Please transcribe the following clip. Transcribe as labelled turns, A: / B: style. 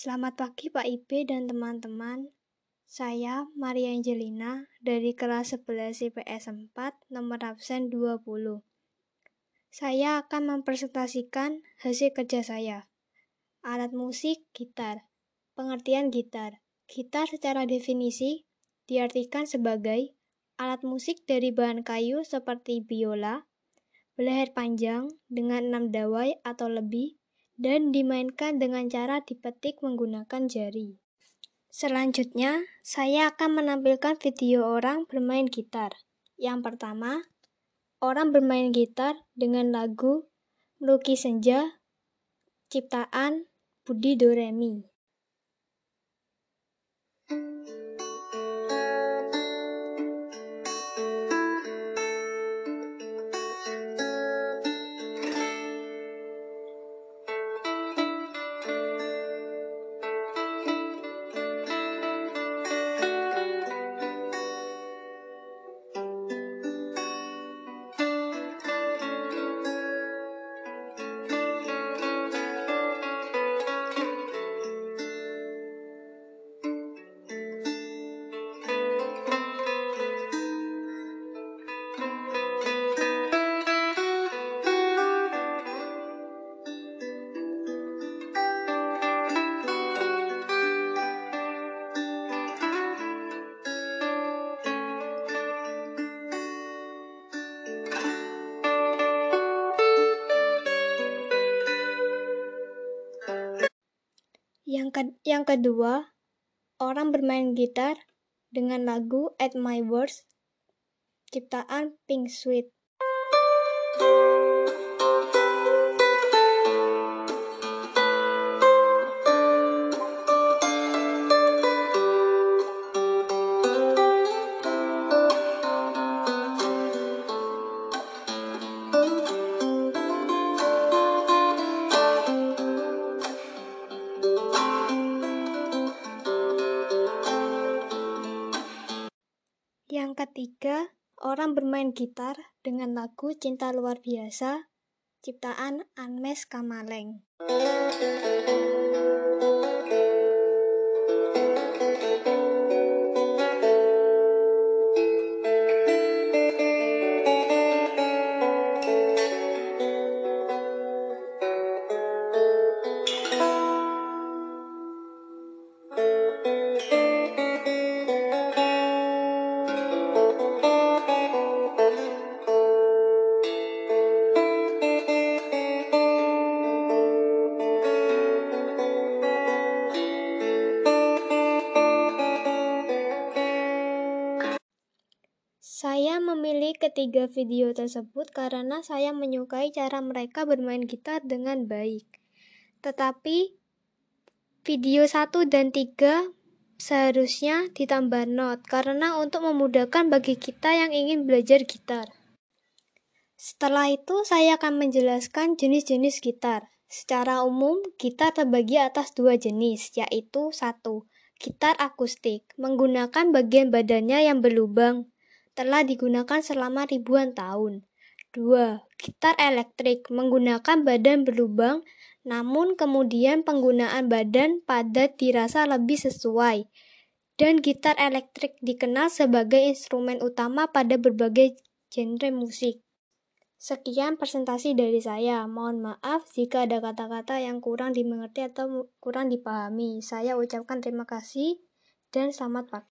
A: Selamat pagi Pak Ibe dan teman-teman. Saya Maria Angelina dari kelas 11 IPS 4 nomor absen 20. Saya akan mempresentasikan hasil kerja saya. Alat musik gitar. Pengertian gitar. Gitar secara definisi diartikan sebagai alat musik dari bahan kayu seperti biola, beleher panjang dengan enam dawai atau lebih, dan dimainkan dengan cara dipetik menggunakan jari. Selanjutnya, saya akan menampilkan video orang bermain gitar. Yang pertama, orang bermain gitar dengan lagu Melukis Senja, ciptaan Budi Doremi. Yang, ke yang kedua, orang bermain gitar dengan lagu At My Worst, ciptaan Pink Sweet. Ketiga, orang bermain gitar dengan lagu Cinta Luar Biasa, ciptaan Anmes Kamaleng. Saya memilih ketiga video tersebut karena saya menyukai cara mereka bermain gitar dengan baik. Tetapi video 1 dan 3 seharusnya ditambah not karena untuk memudahkan bagi kita yang ingin belajar gitar. Setelah itu saya akan menjelaskan jenis-jenis gitar. Secara umum, gitar terbagi atas dua jenis, yaitu satu, gitar akustik, menggunakan bagian badannya yang berlubang, telah digunakan selama ribuan tahun. 2. Gitar elektrik menggunakan badan berlubang, namun kemudian penggunaan badan padat dirasa lebih sesuai. Dan gitar elektrik dikenal sebagai instrumen utama pada berbagai genre musik. Sekian presentasi dari saya. Mohon maaf jika ada kata-kata yang kurang dimengerti atau kurang dipahami. Saya ucapkan terima kasih dan selamat pagi.